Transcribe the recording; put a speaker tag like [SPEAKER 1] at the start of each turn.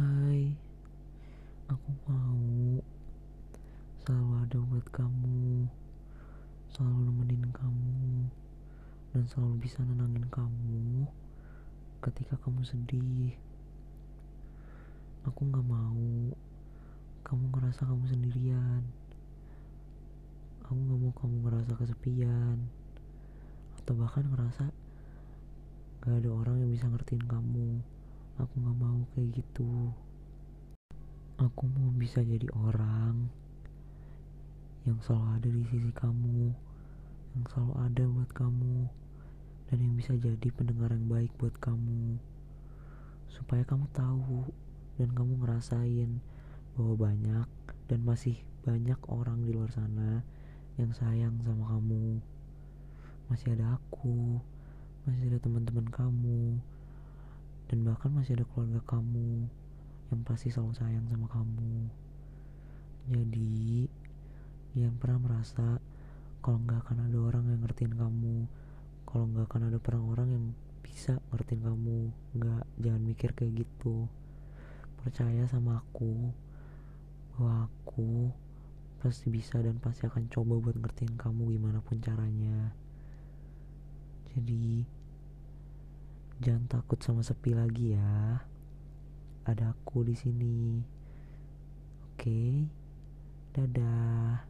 [SPEAKER 1] Hai, aku mau selalu ada buat kamu, selalu nemenin kamu, dan selalu bisa nenangin kamu ketika kamu sedih. Aku gak mau kamu ngerasa kamu sendirian. Aku gak mau kamu ngerasa kesepian, atau bahkan ngerasa gak ada orang yang bisa ngertiin kamu. Aku gak mau kayak gitu. Aku mau bisa jadi orang yang selalu ada di sisi kamu, yang selalu ada buat kamu, dan yang bisa jadi pendengar yang baik buat kamu, supaya kamu tahu dan kamu ngerasain bahwa banyak dan masih banyak orang di luar sana yang sayang sama kamu. Masih ada aku, masih ada teman-teman kamu, dan bahkan masih ada keluarga kamu yang pasti selalu sayang sama kamu. Jadi, jangan pernah merasa kalau nggak akan ada orang yang ngertiin kamu, kalau nggak akan ada pernah orang yang bisa ngertiin kamu. Nggak, jangan mikir kayak gitu. Percaya sama aku bahwa aku pasti bisa dan pasti akan coba buat ngertiin kamu gimana pun caranya. Jadi, Jangan takut sama sepi lagi ya. Ada aku di sini. Oke. Dadah.